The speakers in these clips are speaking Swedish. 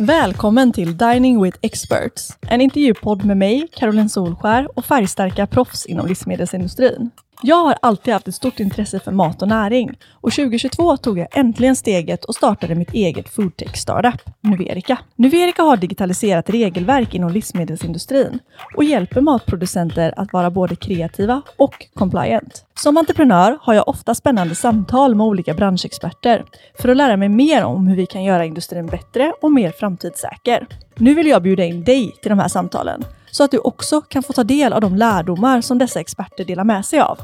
Välkommen till Dining with Experts, en intervjupodd med mig, Caroline Solskär och färgstarka proffs inom livsmedelsindustrin. Jag har alltid haft ett stort intresse för mat och näring och 2022 tog jag äntligen steget och startade mitt eget foodtech startup, Nuverica. Nuverica har digitaliserat regelverk inom livsmedelsindustrin och hjälper matproducenter att vara både kreativa och compliant. Som entreprenör har jag ofta spännande samtal med olika branschexperter för att lära mig mer om hur vi kan göra industrin bättre och mer framtidssäker. Nu vill jag bjuda in dig till de här samtalen så att du också kan få ta del av de lärdomar som dessa experter delar med sig av.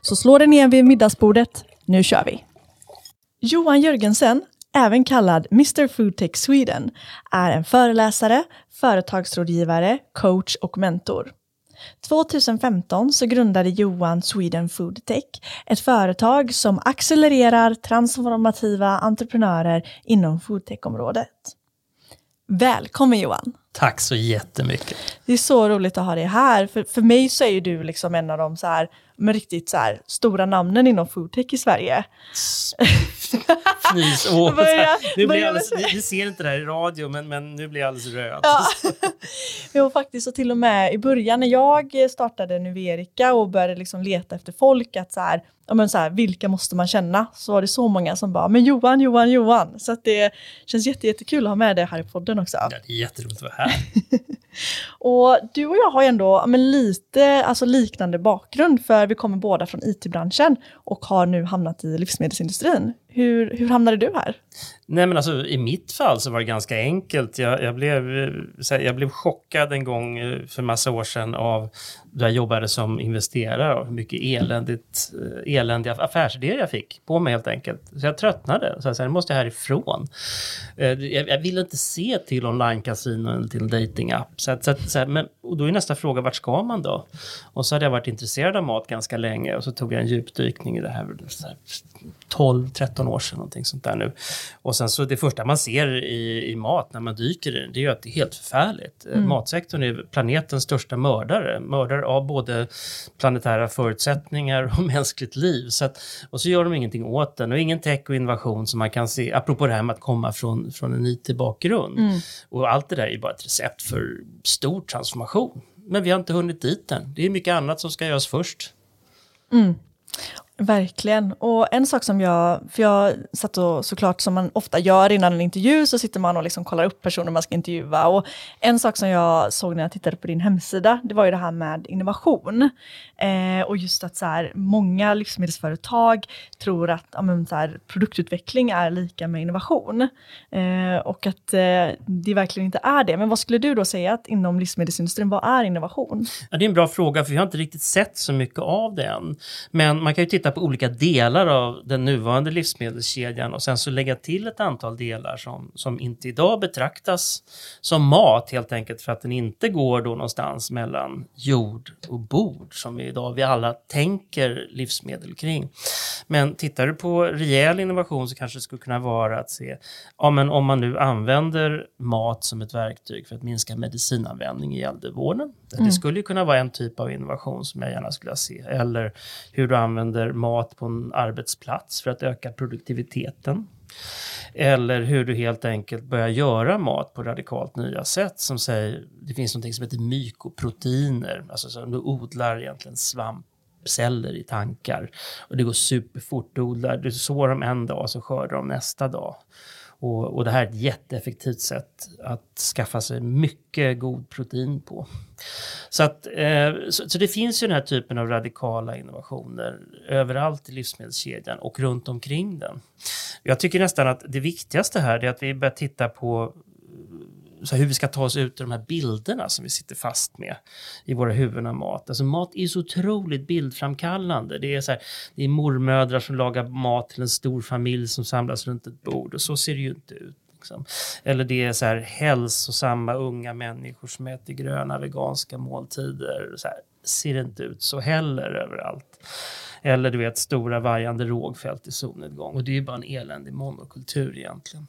Så slå dig ner vid middagsbordet. Nu kör vi! Johan Jörgensen, även kallad Mr Foodtech Sweden, är en föreläsare, företagsrådgivare, coach och mentor. 2015 så grundade Johan Sweden Foodtech, ett företag som accelererar transformativa entreprenörer inom foodtech-området. Välkommen Johan! Tack så jättemycket. Det är så roligt att ha dig här. För, för mig så är ju du liksom en av de så här, med riktigt så här, stora namnen inom foodtech i Sverige. Fnys. Börja, nu blir alldeles, ni, ni, ser inte det här i radio, men, men nu blir jag alldeles röd. Ja. jo, faktiskt. Och till och med i början när jag startade Nuverica och började liksom leta efter folk, att så här, ja, men så här, vilka måste man känna? Så var det så många som bara, men Johan, Johan, Johan. Så att det känns jätte, jättekul att ha med dig här i podden också. Ja, det är jätteroligt att vara här. och du och jag har ju ändå men lite alltså, liknande bakgrund, för vi kommer båda från IT-branschen och har nu hamnat i livsmedelsindustrin. Hur, hur hamnade du här? Nej, men alltså, I mitt fall så var det ganska enkelt. Jag, jag, blev, eh, jag blev chockad en gång eh, för massa år sedan av då jag jobbade som investerare och hur mycket eländigt, eh, eländiga affärsidéer jag fick på mig helt enkelt. Så jag tröttnade. Så jag sa, nu måste jag härifrån. Jag, jag ville inte se till online-casino eller till en datingapp. Så, så, så men, och då är nästa fråga, vart ska man då? Och så hade jag varit intresserad av mat ganska länge och så tog jag en djupdykning i det här, här 12-13 år sedan, någonting sånt där nu. Och sen så det första man ser i, i mat när man dyker i den, det är ju att det är helt förfärligt. Mm. Matsektorn är planetens största mördare. Mördare av både planetära förutsättningar och mänskligt liv. Så att, och så gör de ingenting åt den och ingen tech och innovation som man kan se, apropå det här med att komma från, från en IT-bakgrund. Mm. Och allt det där är ju bara ett recept för stor transformation. Men vi har inte hunnit dit än. Det är mycket annat som ska göras först. Mm. Verkligen. Och en sak som jag, för jag satt och såklart som man ofta gör innan en intervju så sitter man och liksom kollar upp personer man ska intervjua. Och en sak som jag såg när jag tittade på din hemsida, det var ju det här med innovation. Eh, och just att så här, många livsmedelsföretag tror att ja, men, så här, produktutveckling är lika med innovation. Eh, och att eh, det verkligen inte är det. Men vad skulle du då säga att inom livsmedelsindustrin, vad är innovation? Ja, det är en bra fråga, för vi har inte riktigt sett så mycket av det än. Men man kan ju titta titta på olika delar av den nuvarande livsmedelskedjan och sen så lägga till ett antal delar som, som inte idag betraktas som mat helt enkelt för att den inte går då någonstans mellan jord och bord som vi idag vi alla tänker livsmedel kring. Men tittar du på rejäl innovation så kanske det skulle kunna vara att se, ja men om man nu använder mat som ett verktyg för att minska medicinanvändning i äldrevården. Mm. Det skulle kunna vara en typ av innovation som jag gärna skulle se. Eller hur du använder mat på en arbetsplats för att öka produktiviteten. Eller hur du helt enkelt börjar göra mat på radikalt nya sätt. Som säger, det finns något som heter mykoproteiner, alltså så du odlar egentligen svampceller i tankar. Och det går superfort. Du, odlar, du sår dem en dag så skördar de nästa dag. Och, och, det här är ett jätteeffektivt sätt att skaffa sig mycket god protein på. Så, att, eh, så, så, det finns ju den här typen av radikala innovationer överallt i livsmedelskedjan och runt omkring den. Jag tycker nästan att det viktigaste här är att vi börjar titta på så hur vi ska ta oss ut ur de här bilderna som vi sitter fast med i våra huvuden av mat. Alltså mat är så otroligt bildframkallande. Det är, så här, det är mormödrar som lagar mat till en stor familj som samlas runt ett bord och så ser det ju inte ut. Liksom. Eller det är så här hälsosamma unga människor som äter gröna veganska måltider. Så här, ser det inte ut så heller överallt. Eller du vet stora vajande rågfält i solnedgång. Och det är ju bara en eländig monokultur egentligen.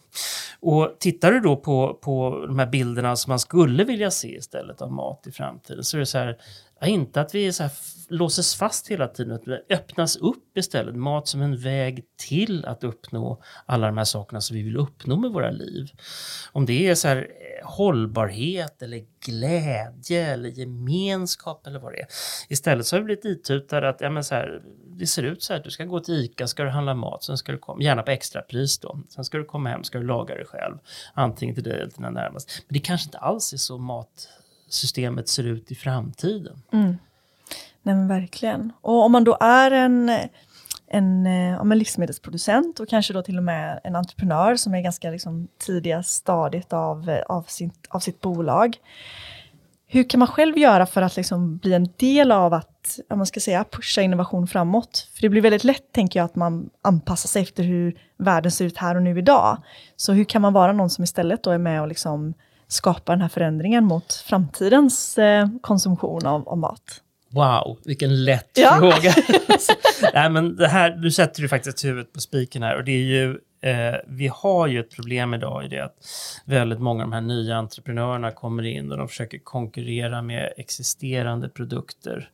Och tittar du då på, på de här bilderna som man skulle vilja se istället av mat i framtiden så är det så här inte att vi så här låses fast hela tiden, att det öppnas upp istället. Mat som en väg till att uppnå alla de här sakerna som vi vill uppnå med våra liv. Om det är så här eh, hållbarhet eller glädje eller gemenskap eller vad det är. Istället så har vi blivit itutade att ja, men så här, det ser ut så här, du ska gå till ICA, ska du handla mat, sen ska du komma, gärna på extrapris då. Sen ska du komma hem, ska du laga det själv, antingen till dig eller till dina närmaste. Men det kanske inte alls är så mat systemet ser ut i framtiden. Mm. Nej men verkligen. Och om man då är en, en, eh, om en livsmedelsproducent och kanske då till och med en entreprenör som är ganska liksom tidiga stadiet av, av, sin, av sitt bolag. Hur kan man själv göra för att liksom bli en del av att om man ska säga, pusha innovation framåt? För det blir väldigt lätt, tänker jag, att man anpassar sig efter hur världen ser ut här och nu idag. Så hur kan man vara någon som istället då är med och liksom skapar den här förändringen mot framtidens eh, konsumtion av, av mat? Wow, vilken lätt ja. fråga. Nej, men det här, du sätter ju faktiskt huvudet på spiken här och det är ju Eh, vi har ju ett problem idag i det att väldigt många av de här nya entreprenörerna kommer in och de försöker konkurrera med existerande produkter.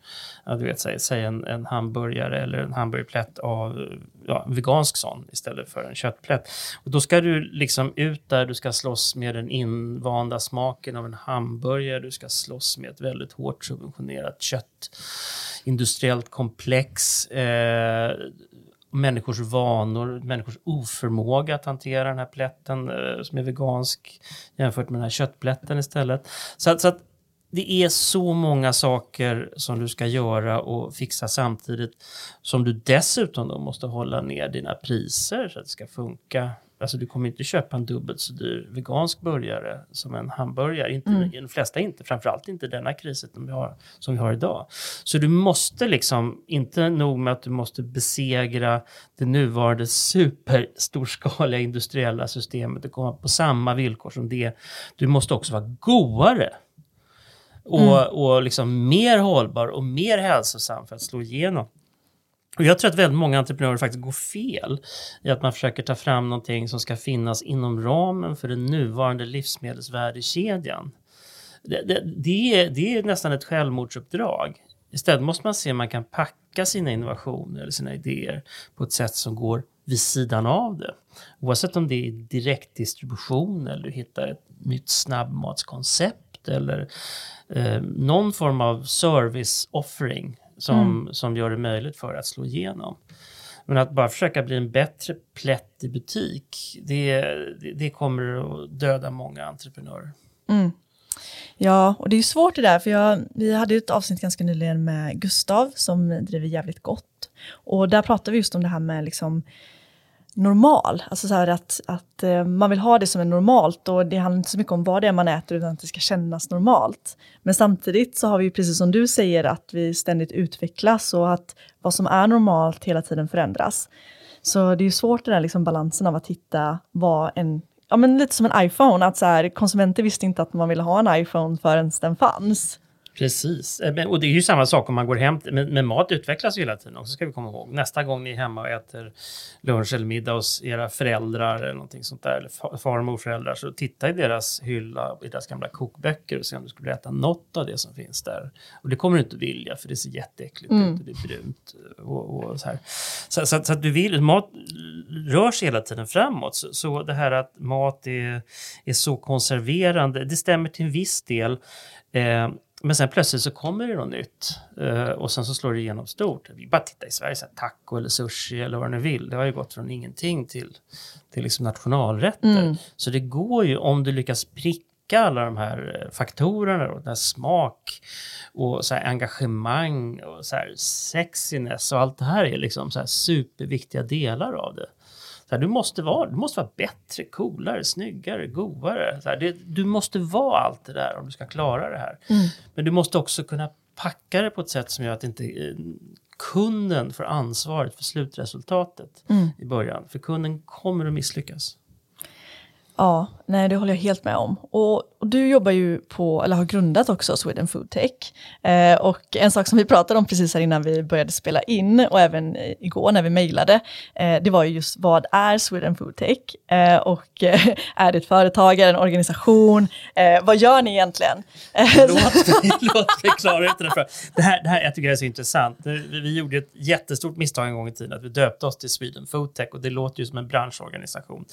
Ja, du vet, säg, säg en, en, hamburgare eller en hamburgerplätt av ja, vegansk sån istället för en köttplätt. Och då ska du liksom ut där, du ska slåss med den invanda smaken av en hamburgare, du ska slåss med ett väldigt hårt subventionerat kött, industriellt komplex. Eh, människors vanor, människors oförmåga att hantera den här plätten eh, som är vegansk jämfört med den här köttplätten istället. Så, att, så att det är så många saker som du ska göra och fixa samtidigt som du dessutom då måste hålla ner dina priser så att det ska funka Alltså du kommer inte köpa en dubbelt så dyr vegansk burgare som en hamburgare. Inte, mm. De flesta inte, framförallt inte denna krisen som vi, har, som vi har idag. Så du måste liksom, inte nog med att du måste besegra det nuvarande superstorskaliga industriella systemet och komma på samma villkor som det. Du måste också vara godare. Och, mm. och liksom mer hållbar och mer hälsosam för att slå igenom. Och jag tror att väldigt många entreprenörer faktiskt går fel i att man försöker ta fram någonting som ska finnas inom ramen för den nuvarande livsmedelsvärdekedjan. Det, det, det, är, det är nästan ett självmordsuppdrag. Istället måste man se om man kan packa sina innovationer eller sina idéer på ett sätt som går vid sidan av det. Oavsett om det är direktdistribution eller du hittar ett nytt snabbmatskoncept eller eh, någon form av service offering som, mm. som gör det möjligt för att slå igenom. Men att bara försöka bli en bättre plätt i butik, det, det, kommer att döda många entreprenörer. Mm. Ja, och det är svårt det där, för jag, vi hade ett avsnitt ganska nyligen med Gustav som driver Jävligt Gott. Och där pratade vi just om det här med liksom, normal. Alltså så att, att eh, man vill ha det som är normalt och det handlar inte så mycket om vad det är man äter utan att det ska kännas normalt. Men samtidigt så har vi precis som du säger att vi ständigt utvecklas och att vad som är normalt hela tiden förändras. Så det är svårt den där liksom balansen av att hitta vad en Ja men lite som en iPhone, att så här, konsumenter visste inte att man ville ha en iPhone förrän den fanns. Precis, eh, och det är ju samma sak om man går hem, men, men mat utvecklas ju hela tiden också ska vi komma ihåg. Nästa gång ni är hemma och äter lunch eller middag hos era föräldrar eller någonting sånt där, eller far och morföräldrar, så titta i deras hylla, i deras gamla kokböcker och se om du skulle äta något av det som finns där. Och det kommer du inte vilja, för det ser jätteäckligt mm. ut och det är brunt och, och så här. Så, så, så, att du vill, mat rör sig hela tiden framåt, så, så det här att mat är, är så konserverande, det stämmer till en viss del. Eh, men sen plötsligt så kommer det något nytt uh, och sen så slår det igenom stort. Vi bara titta i Sverige, så här, taco eller sushi eller vad ni vill. Det har ju gått från ingenting till, till liksom nationalrätter. Mm. Så det går ju, om du lyckas pricka alla de här eh, faktorerna, då, den smak och så engagemang och så sexiness och allt det här är liksom så superviktiga delar av det. Så här, du, måste vara, du måste vara bättre, coolare, snyggare, godare. Så här, det, du måste vara allt det där om du ska klara det här. Mm. Men du måste också kunna packa det på ett sätt som gör att inte eh, kunden får ansvaret för slutresultatet mm. i början. För kunden kommer att misslyckas. Ja, nej det håller jag helt med om. Och, och du jobbar ju på, eller har grundat också Sweden Food Tech. Eh, och en sak som vi pratade om precis här innan vi började spela in och även igår när vi mejlade, eh, det var ju just vad är Sweden Food Tech? Eh, och eh, är det ett företag, är det en organisation? Eh, vad gör ni egentligen? låt, mig, låt mig klara ut det. För det, här, det här jag tycker jag är så intressant. Vi, vi gjorde ett jättestort misstag en gång i tiden att vi döpte oss till Sweden Food Tech och det låter ju som en branschorganisation.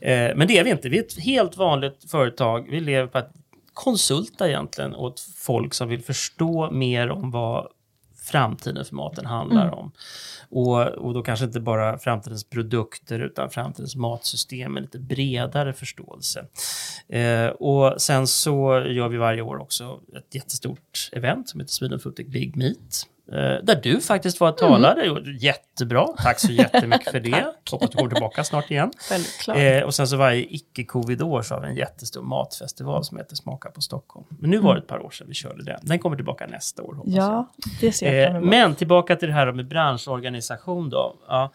Eh, men det är vi inte. Vi är ett helt vanligt företag. Vi lever på att konsulta egentligen åt folk som vill förstå mer om vad framtiden för maten handlar mm. om. Och, och då kanske inte bara framtidens produkter utan framtidens matsystem med lite bredare förståelse. Eh, och sen så gör vi varje år också ett jättestort event som heter Sweden Food Big Meet Eh, där du faktiskt var talare. Mm. Jättebra, tack så jättemycket för det. Hoppas du kommer tillbaka snart igen. Eh, och sen så varje icke-covid-år så har vi en jättestor matfestival som heter Smaka på Stockholm. Men nu var det ett par år sedan vi körde den. Den kommer tillbaka nästa år. ja, det ser jag eh, Men tillbaka till det här med branschorganisation då. Ja,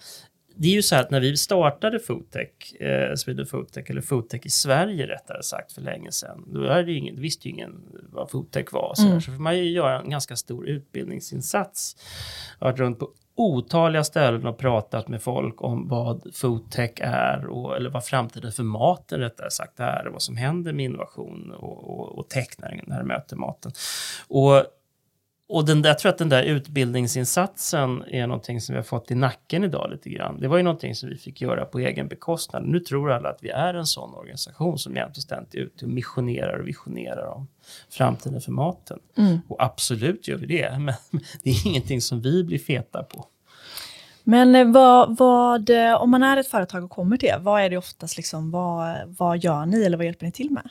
det är ju så att när vi startade Foodtech, eh, Sweden Foodtech, eller Foodtech i Sverige rättare sagt för länge sedan, då, hade ingen, visste ju ingen vad Foodtech var. Så, mm. så får man ju göra en ganska stor utbildningsinsats. Jag har varit runt på otaliga ställen och pratat med folk om vad foodtech är, och, eller vad framtiden för maten rättare sagt är, och vad som händer med innovation och, och, och technäringen när det möter maten. Och och den där, jag tror att den där utbildningsinsatsen är någonting som vi har fått i nacken idag lite grann. Det var ju någonting som vi fick göra på egen bekostnad. Nu tror alla att vi är en sån organisation som jämt och ständigt är ute och missionerar och visionerar om framtiden för maten. Mm. Och absolut gör vi det, men det är ingenting som vi blir feta på. Men eh, vad, vad, eh, om man är ett företag och kommer till er, vad är det oftast liksom, vad, vad gör ni eller vad hjälper ni till med?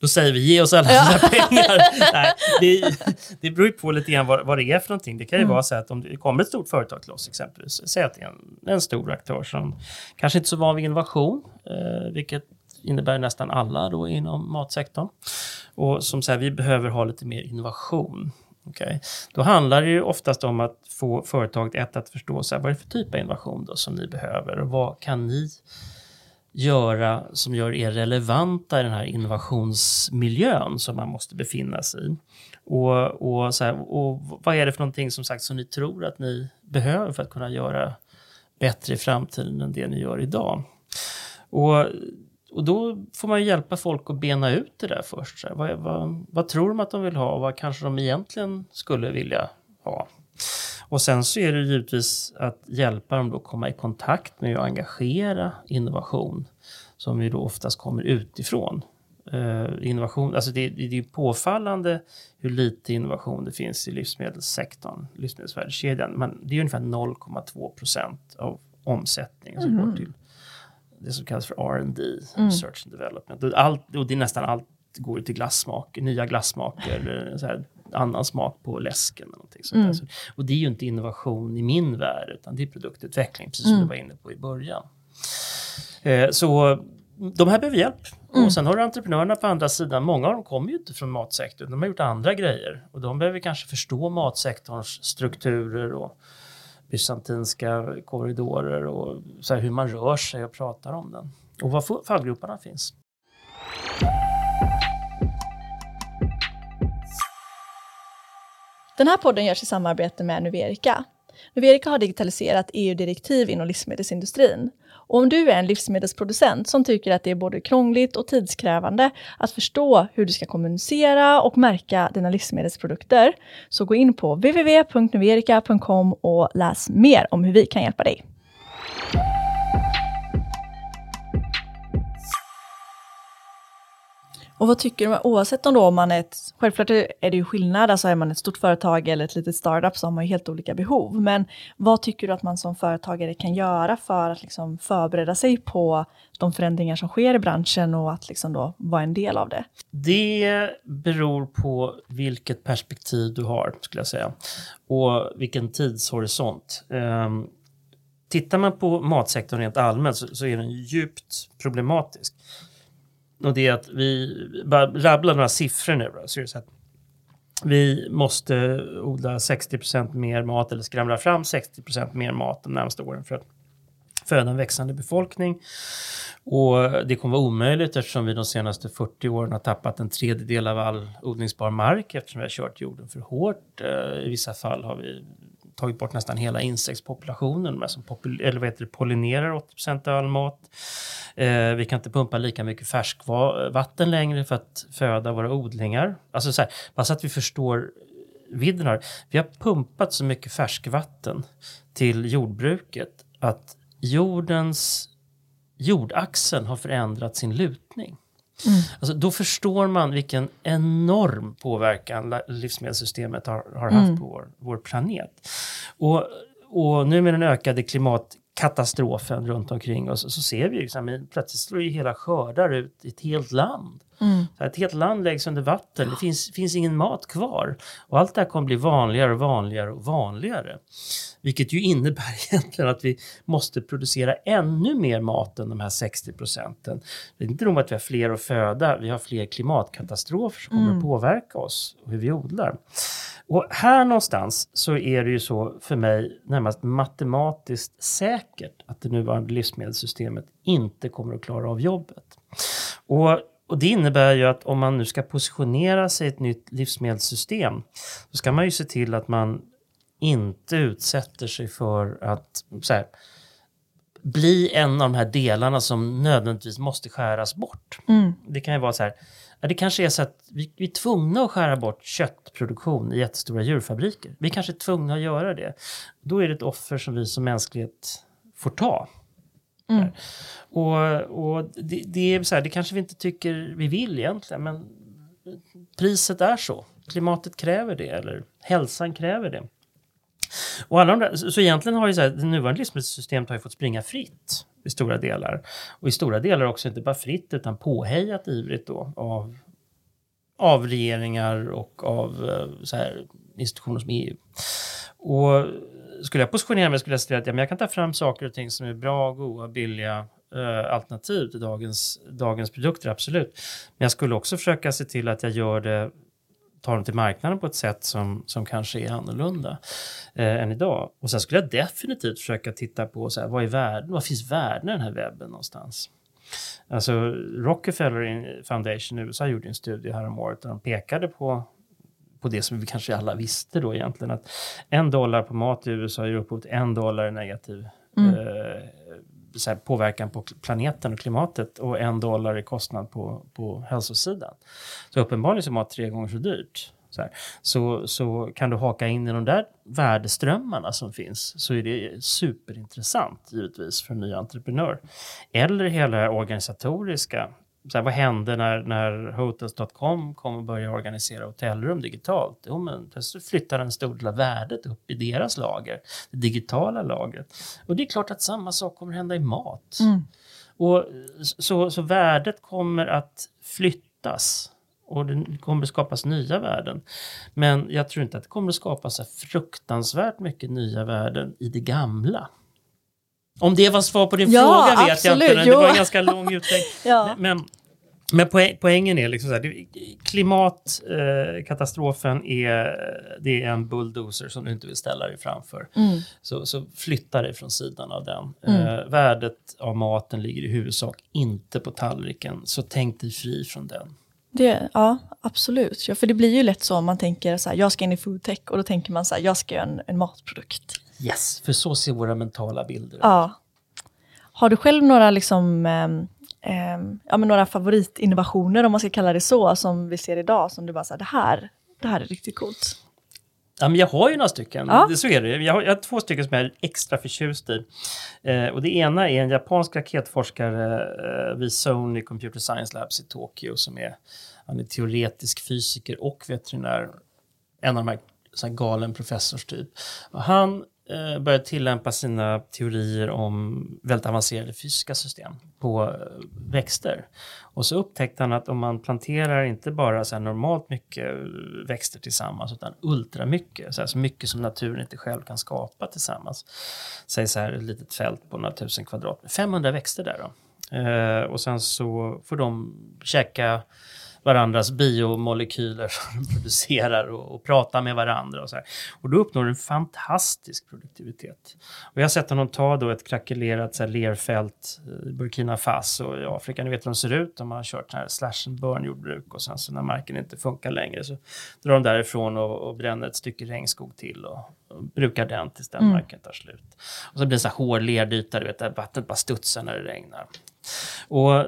Då säger vi ge oss alla ja. pengar. Nej, det, det beror ju på lite grann vad, vad det är för någonting. Det kan ju mm. vara så att om det kommer ett stort företag till oss exempelvis, säg att det är en, en stor aktör som kanske inte så van vid innovation, eh, vilket innebär nästan alla då inom matsektorn. Och som säger, vi behöver ha lite mer innovation. Okay. Då handlar det ju oftast om att få företaget ett att förstå så här, vad är det för typ av innovation då som ni behöver och vad kan ni göra som gör er relevanta i den här innovationsmiljön som man måste befinna sig i. Och, och, så här, och vad är det för någonting som sagt som ni tror att ni behöver för att kunna göra bättre i framtiden än det ni gör idag? Och, och då får man hjälpa folk att bena ut det där först. Så här, vad, vad, vad tror de att de vill ha och vad kanske de egentligen skulle vilja ha? Och sen så är det givetvis att hjälpa dem att komma i kontakt med och engagera innovation som ju då oftast kommer utifrån. Uh, innovation, alltså det, det, är påfallande hur lite innovation det finns i livsmedelssektorn, livsmedelsvärdekedjan. Men det är ungefär 0,2 procent av omsättningen som mm. går till det som kallas för R&D, mm. Research and Development. Allt, och det är nästan allt går till glassmak, nya glassmaker, så här, annan smak på läsken. Eller någonting sånt mm. Och det är ju inte innovation i min värld, utan det är produktutveckling, precis som mm. du var inne på i början. Eh, så de här behöver hjälp. Mm. Och sen har du entreprenörerna på andra sidan. Många av dem kommer ju inte från matsektorn. De har gjort andra grejer. Och de behöver kanske förstå matsektorns strukturer och bysantinska korridorer och så hur man rör sig och pratar om den. Och var fallgroparna finns. Den här podden görs i samarbete med Nuverica. Nuverica har digitaliserat EU-direktiv inom livsmedelsindustrin. Och om du är en livsmedelsproducent som tycker att det är både krångligt och tidskrävande att förstå hur du ska kommunicera och märka dina livsmedelsprodukter, så gå in på www.nuverica.com och läs mer om hur vi kan hjälpa dig. Och vad tycker du, oavsett om, då man är ett, självklart är det ju skillnad, alltså är man ett stort företag eller ett litet startup så har man ju helt olika behov. Men vad tycker du att man som företagare kan göra för att liksom förbereda sig på de förändringar som sker i branschen och att liksom då vara en del av det? Det beror på vilket perspektiv du har, skulle jag säga. Och vilken tidshorisont. Um, tittar man på matsektorn rent allmänt så, så är den djupt problematisk. Och det är att vi bara rabbla några siffror nu. Då, så är det så att vi måste odla 60% mer mat eller skramla fram 60% mer mat de närmaste åren för att föda en växande befolkning. Och det kommer vara omöjligt eftersom vi de senaste 40 åren har tappat en tredjedel av all odlingsbar mark eftersom vi har kört jorden för hårt. Eh, I vissa fall har vi tagit bort nästan hela insektspopulationen, som popul eller vad heter det, pollinerar 80 av all mat. Eh, vi kan inte pumpa lika mycket färskvatten längre för att föda våra odlingar. Alltså så här, bara så att vi förstår vidden av Vi har pumpat så mycket färskvatten till jordbruket att jordens jordaxeln har förändrat sin lutning. Mm. Alltså, då förstår man vilken enorm påverkan livsmedelssystemet har, har haft mm. på vår, vår planet. Och, och nu med den ökade klimatkatastrofen runt omkring oss så, ser vi liksom, plötsligt slår ju hela skördar ut i ett helt land. Mm. Så ett helt land läggs under vatten, det finns, finns ingen mat kvar. Och allt det här kommer bli vanligare och vanligare och vanligare. Vilket ju innebär egentligen att vi måste producera ännu mer mat än de här 60 procenten. Det är inte nog att vi har fler att föda, vi har fler klimatkatastrofer som kommer mm. att påverka oss och hur vi odlar. Och här någonstans så är det ju så för mig närmast matematiskt säkert att det nuvarande livsmedelssystemet inte kommer att klara av jobbet. Och och det innebär ju att om man nu ska positionera sig i ett nytt livsmedelssystem så ska man ju se till att man inte utsätter sig för att här, bli en av de här delarna som nödvändigtvis måste skäras bort. Mm. Det kan ju vara så här, det kanske är så att vi, vi är tvungna att skära bort köttproduktion i jättestora djurfabriker. Vi kanske är tvungna att göra det. Då är det ett offer som vi som mänsklighet får ta. Mm. Och, och det, det, är så här, det kanske vi inte tycker vi vill egentligen, men priset är så. Klimatet kräver det, eller hälsan kräver det. Och alla de där, så egentligen har ju så här, det nuvarande livsmedelssystemet har ju fått springa fritt i stora delar. Och i stora delar också inte bara fritt utan påhejat ivrigt då av, av regeringar och av eh, så här, institutioner som EU. Och skulle jag positionera mig skulle jag säga att ja, men jag kan ta fram saker och ting som är bra, goda, billiga eh, alternativ till dagens, dagens produkter, absolut. Men jag skulle också försöka se till att jag gör det tar dem till marknaden på ett sätt som, som kanske är annorlunda eh, än idag. Och sen skulle jag definitivt försöka titta på så här, vad, är värden, vad finns värden i den här webben någonstans? Alltså Rockefeller Foundation i USA gjorde en studie häromåret där de pekade på på det som vi kanske alla visste då egentligen att en dollar på mat i USA ger upphov till en dollar i negativ mm. eh, påverkan på planeten och klimatet och en dollar i kostnad på, på hälsosidan. Så uppenbarligen så är mat tre gånger så dyrt. Så, här. så, så kan du haka in i de där värdeströmmarna som finns så är det superintressant givetvis för en ny entreprenör. Eller hela organisatoriska så här, vad hände när, när Hotels.com kom och började organisera hotellrum digitalt? Jo, men plötsligt flyttar en stor del av värdet upp i deras lager, det digitala lagret. Och det är klart att samma sak kommer hända i mat. Mm. Och så, så värdet kommer att flyttas och det kommer att skapas nya värden. Men jag tror inte att det kommer att skapas så fruktansvärt mycket nya värden i det gamla. Om det var svar på din ja, fråga vet absolut, jag inte. Det var en ganska lång utlägg. ja. Men, men poäng, poängen är liksom så här, klimatkatastrofen eh, är, det är en bulldozer som du inte vill ställa dig framför. Mm. Så, så flytta dig från sidan av den. Mm. Eh, värdet av maten ligger i huvudsak inte på tallriken, så tänk dig fri från den. Det, ja, absolut. Ja, för det blir ju lätt så om man tänker så här, jag ska in i foodtech och då tänker man så här, jag ska göra en, en matprodukt. Yes, för så ser våra mentala bilder ut. Ja. Har du själv några, liksom, eh, eh, ja, men några favoritinnovationer, om man ska kalla det så, som vi ser idag, som du bara säger det här, det här är riktigt coolt? Ja, men jag har ju några stycken, ja. så är det. Jag har, jag har två stycken som jag är extra förtjust i. Eh, och det ena är en japansk raketforskare eh, vid Sony Computer Science Labs i Tokyo som är, han är teoretisk fysiker och veterinär. En av de här så här galen professorstyp. Och han Eh, började tillämpa sina teorier om väldigt avancerade fysiska system på eh, växter. Och så upptäckte han att om man planterar inte bara så normalt mycket eh, växter tillsammans utan ultramycket, så, här, så mycket som naturen inte själv kan skapa tillsammans. Säg så här ett litet fält på några tusen kvadrat, 500 växter där då. Och sen så får de käka varandras biomolekyler som de producerar och, och pratar med varandra. Och, så här. och då uppnår du en fantastisk produktivitet. Och jag har sett honom ta då ett krackelerat så här, lerfält i Burkina Faso i Afrika. Ni vet hur de ser ut. De har kört här slash and burn jordbruk och sen så när marken inte funkar längre så drar de därifrån och, och bränner ett stycke regnskog till och, och brukar den tills den mm. marken tar slut. Och så blir det så här hård lerdyta, du vet, där vattnet bara studsar när det regnar. Och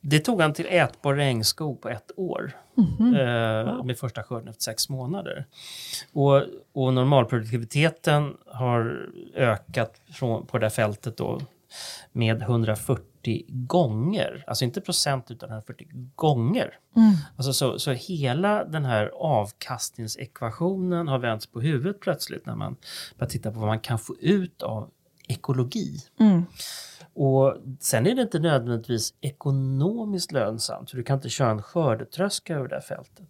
det tog han till ätbar regnskog på ett år. Mm -hmm. eh, med första skörden efter sex månader. Och, och normalproduktiviteten har ökat från, på det här fältet då med 140 gånger. Alltså inte procent utan 140 gånger. Mm. Alltså så, så hela den här avkastningsekvationen har vänts på huvudet plötsligt när man börjar titta på vad man kan få ut av ekologi. Mm. Och sen är det inte nödvändigtvis ekonomiskt lönsamt, för du kan inte köra en skördetröska över det här fältet.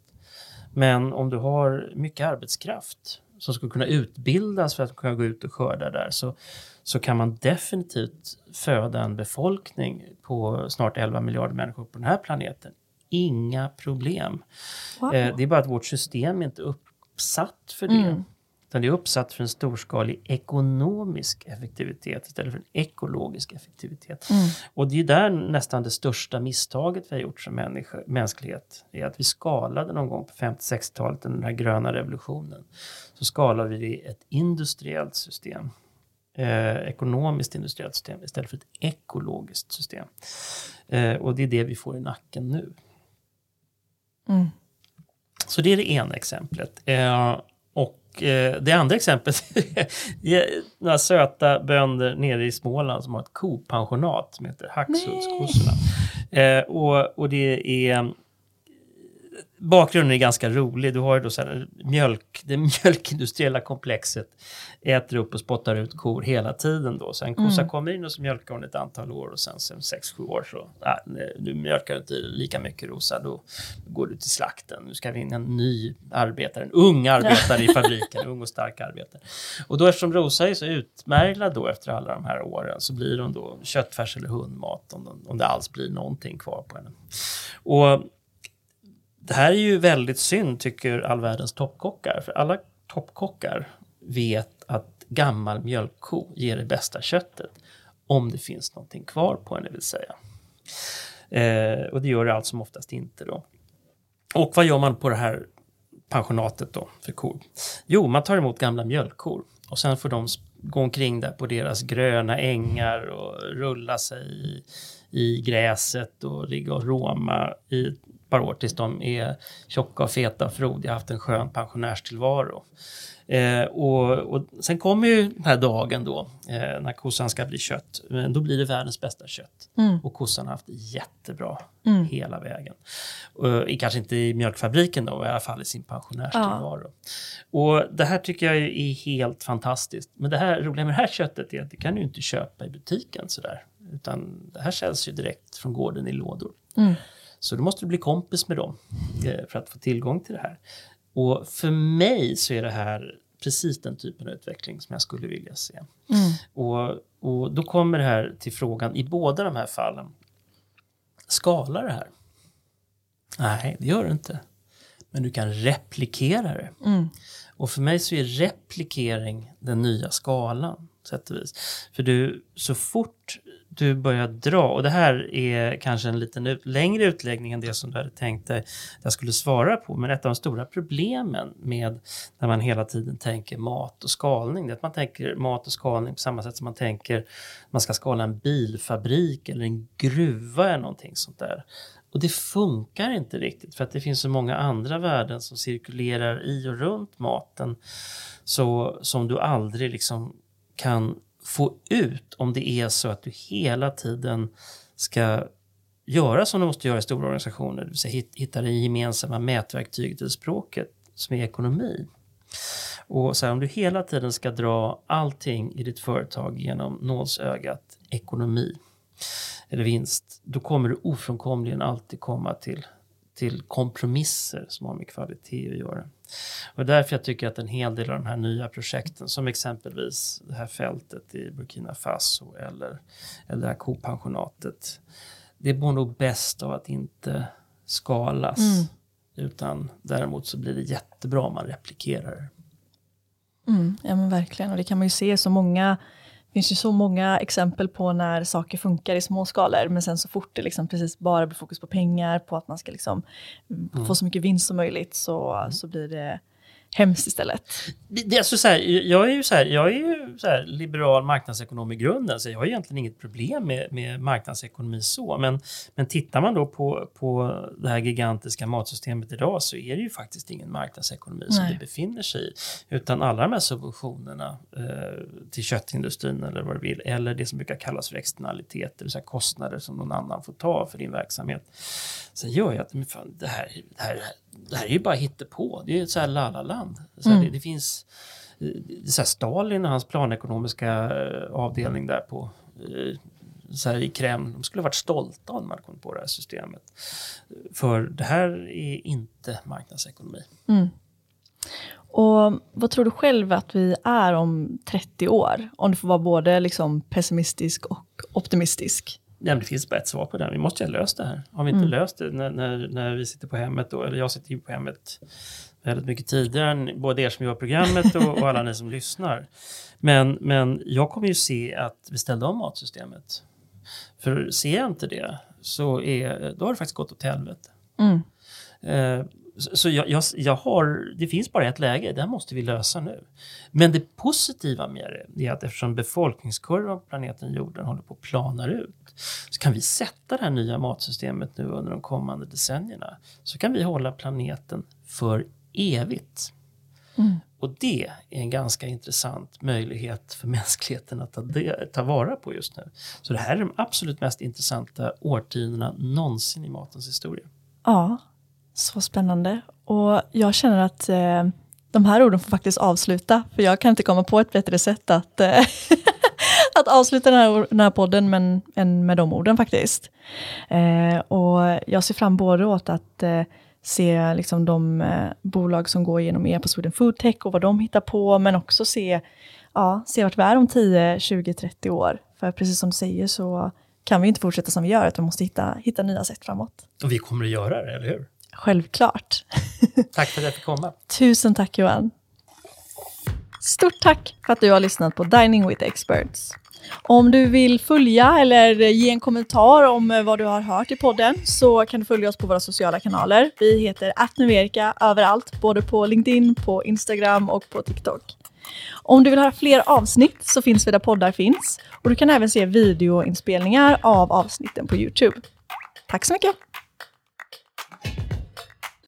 Men om du har mycket arbetskraft som ska kunna utbildas för att kunna gå ut och skörda där så, så kan man definitivt föda en befolkning på snart 11 miljarder människor på den här planeten. Inga problem. Wow. Eh, det är bara att vårt system inte är uppsatt för det. Mm. Utan det är uppsatt för en storskalig ekonomisk effektivitet istället för en ekologisk effektivitet. Mm. Och det är där nästan det största misstaget vi har gjort som människa, mänsklighet. är att vi skalade någon gång på 50-60-talet, den här gröna revolutionen. Så skalade vi ett industriellt system. Eh, ekonomiskt industriellt system istället för ett ekologiskt system. Eh, och det är det vi får i nacken nu. Mm. Så det är det ena exemplet. Eh, det andra exemplet är några söta bönder nere i Småland som har ett kopensionat som heter Hacksuddskossorna. Eh, och, och det är bakgrunden är ganska rolig. Du har ju då så här, mjölk, det mjölkindustriella komplexet äter upp och spottar ut kor hela tiden då. Så en kossa mm. kommer in och så mjölkar hon ett antal år och sen, sen 6-7 år så, äh, du mjölkar inte lika mycket Rosa, då går du till slakten. Nu ska vi in en ny arbetare, en ung arbetare i fabriken, ung och stark arbetare. Och då eftersom Rosa är så utmärglad då efter alla de här åren så blir hon då köttfärs eller hundmat om, om det alls blir någonting kvar på henne. Och det här är ju väldigt synd, tycker all världens toppkockar. För alla toppkockar vet att gammal mjölkko ger det bästa köttet. Om det finns någonting kvar på henne, vill säga. Eh, och det gör det allt som oftast inte då. Och vad gör man på det här pensionatet då för kor? Jo, man tar emot gamla mjölkkor och sen får de gå omkring där på deras gröna ängar och rulla sig i, i gräset och ligga och råma i par år tills de är tjocka och feta och frodiga, haft en skön pensionärstillvaro. Eh, och, och sen kommer ju den här dagen då eh, när kossan ska bli kött. Men då blir det världens bästa kött. Mm. Och kossan har haft jättebra mm. hela vägen. Och, kanske inte i mjölkfabriken då, i alla fall i sin pensionärstillvaro. Ja. Och det här tycker jag är helt fantastiskt. Men det här roliga med det här köttet är att det kan du inte köpa i butiken sådär. Utan det här säljs ju direkt från gården i lådor. Mm. Så då måste du bli kompis med dem eh, för att få tillgång till det här. Och för mig så är det här precis den typen av utveckling som jag skulle vilja se. Mm. Och, och då kommer det här till frågan, i båda de här fallen, skalar det här? Nej, det gör det inte. Men du kan replikera det. Mm. Och för mig så är replikering den nya skalan. Sätt och vis. För du, så fort du börjar dra, och det här är kanske en lite ut, längre utläggning än det som du hade tänkt dig jag skulle svara på, men ett av de stora problemen med när man hela tiden tänker mat och skalning, det är att man tänker mat och skalning på samma sätt som man tänker man ska skala en bilfabrik eller en gruva eller någonting sånt där. Och det funkar inte riktigt för att det finns så många andra värden som cirkulerar i och runt maten så, som du aldrig liksom kan få ut om det är så att du hela tiden ska göra som du måste göra i stora organisationer, det vill säga hitta det gemensamma mätverktyget i språket som är ekonomi. Och så här, om du hela tiden ska dra allting i ditt företag genom nålsögat ekonomi eller vinst, då kommer du ofrånkomligen alltid komma till, till kompromisser som har med kvalitet att göra. Och därför jag tycker att en hel del av de här nya projekten, som exempelvis det här fältet i Burkina Faso eller, eller det här kopensionatet, det mår nog bäst av att inte skalas. Mm. Utan däremot så blir det jättebra om man replikerar. Mm, ja men verkligen, och det kan man ju se så många finns ju så många exempel på när saker funkar i små skalor, men sen så fort det liksom precis bara blir fokus på pengar, på att man ska liksom Mm. få så mycket vinst som möjligt, så, så blir det hemskt istället. Det, alltså så här, jag är ju, så här, jag är ju så här, liberal marknadsekonom i grunden, så jag har egentligen inget problem med, med marknadsekonomi så. Men, men tittar man då på, på det här gigantiska matsystemet idag så är det ju faktiskt ingen marknadsekonomi som Nej. det befinner sig i. Utan alla de här subventionerna eh, till köttindustrin eller vad du vill, eller det som brukar kallas för externaliteter, det vill säga kostnader som någon annan får ta för din verksamhet. Sen gör ju att men fan, det, här, det, här, det här är ju bara hittepå. Det är ju ett så här lalaland. Så här, Mm. det, det finns eh, så här Stalin och hans planekonomiska eh, avdelning där på eh, så här i Kreml, de skulle ha varit stolta om man kommit på det här systemet. För det här är inte marknadsekonomi. Mm. Och vad tror du själv att vi är om 30 år? Om du får vara både liksom pessimistisk och optimistisk. Ja, det finns bara ett svar på det. Vi måste ju ha löst det här. Har vi inte löst det när, när, när vi sitter på hemmet, då, eller jag sitter ju på hemmet väldigt mycket tidigare än både er som gör programmet och, och alla ni som lyssnar. Men, men jag kommer ju se att vi ställde om matsystemet. För ser jag inte det så är, då har det faktiskt gått åt helvete. Mm. Eh, Så jag, jag, jag har, det finns bara ett läge, det här måste vi lösa nu. Men det positiva med det är att eftersom befolkningskurvan på planeten jorden håller på att planar ut så kan vi sätta det här nya matsystemet nu under de kommande decennierna. Så kan vi hålla planeten för evigt. Mm. Och det är en ganska intressant möjlighet för mänskligheten att ta, de, ta vara på just nu. Så det här är de absolut mest intressanta årtiondena någonsin i matens historia. Ja, så spännande. Och jag känner att eh, de här orden får faktiskt avsluta, för jag kan inte komma på ett bättre sätt att, eh, att avsluta den här, den här podden men, än med de orden faktiskt. Eh, och jag ser fram både åt att eh, se liksom de eh, bolag som går igenom er på Sweden Food Tech och vad de hittar på, men också se, ja, se vart vi är om 10, 20, 30 år. För precis som du säger så kan vi inte fortsätta som vi gör, utan vi måste hitta, hitta nya sätt framåt. Och vi kommer att göra det, eller hur? Självklart. Tack för att jag fick komma. Tusen tack Johan. Stort tack för att du har lyssnat på Dining with Experts. Om du vill följa eller ge en kommentar om vad du har hört i podden så kan du följa oss på våra sociala kanaler. Vi heter attnuverika överallt, både på LinkedIn, på Instagram och på TikTok. Om du vill höra fler avsnitt så finns vi där poddar finns och du kan även se videoinspelningar av avsnitten på Youtube. Tack så mycket!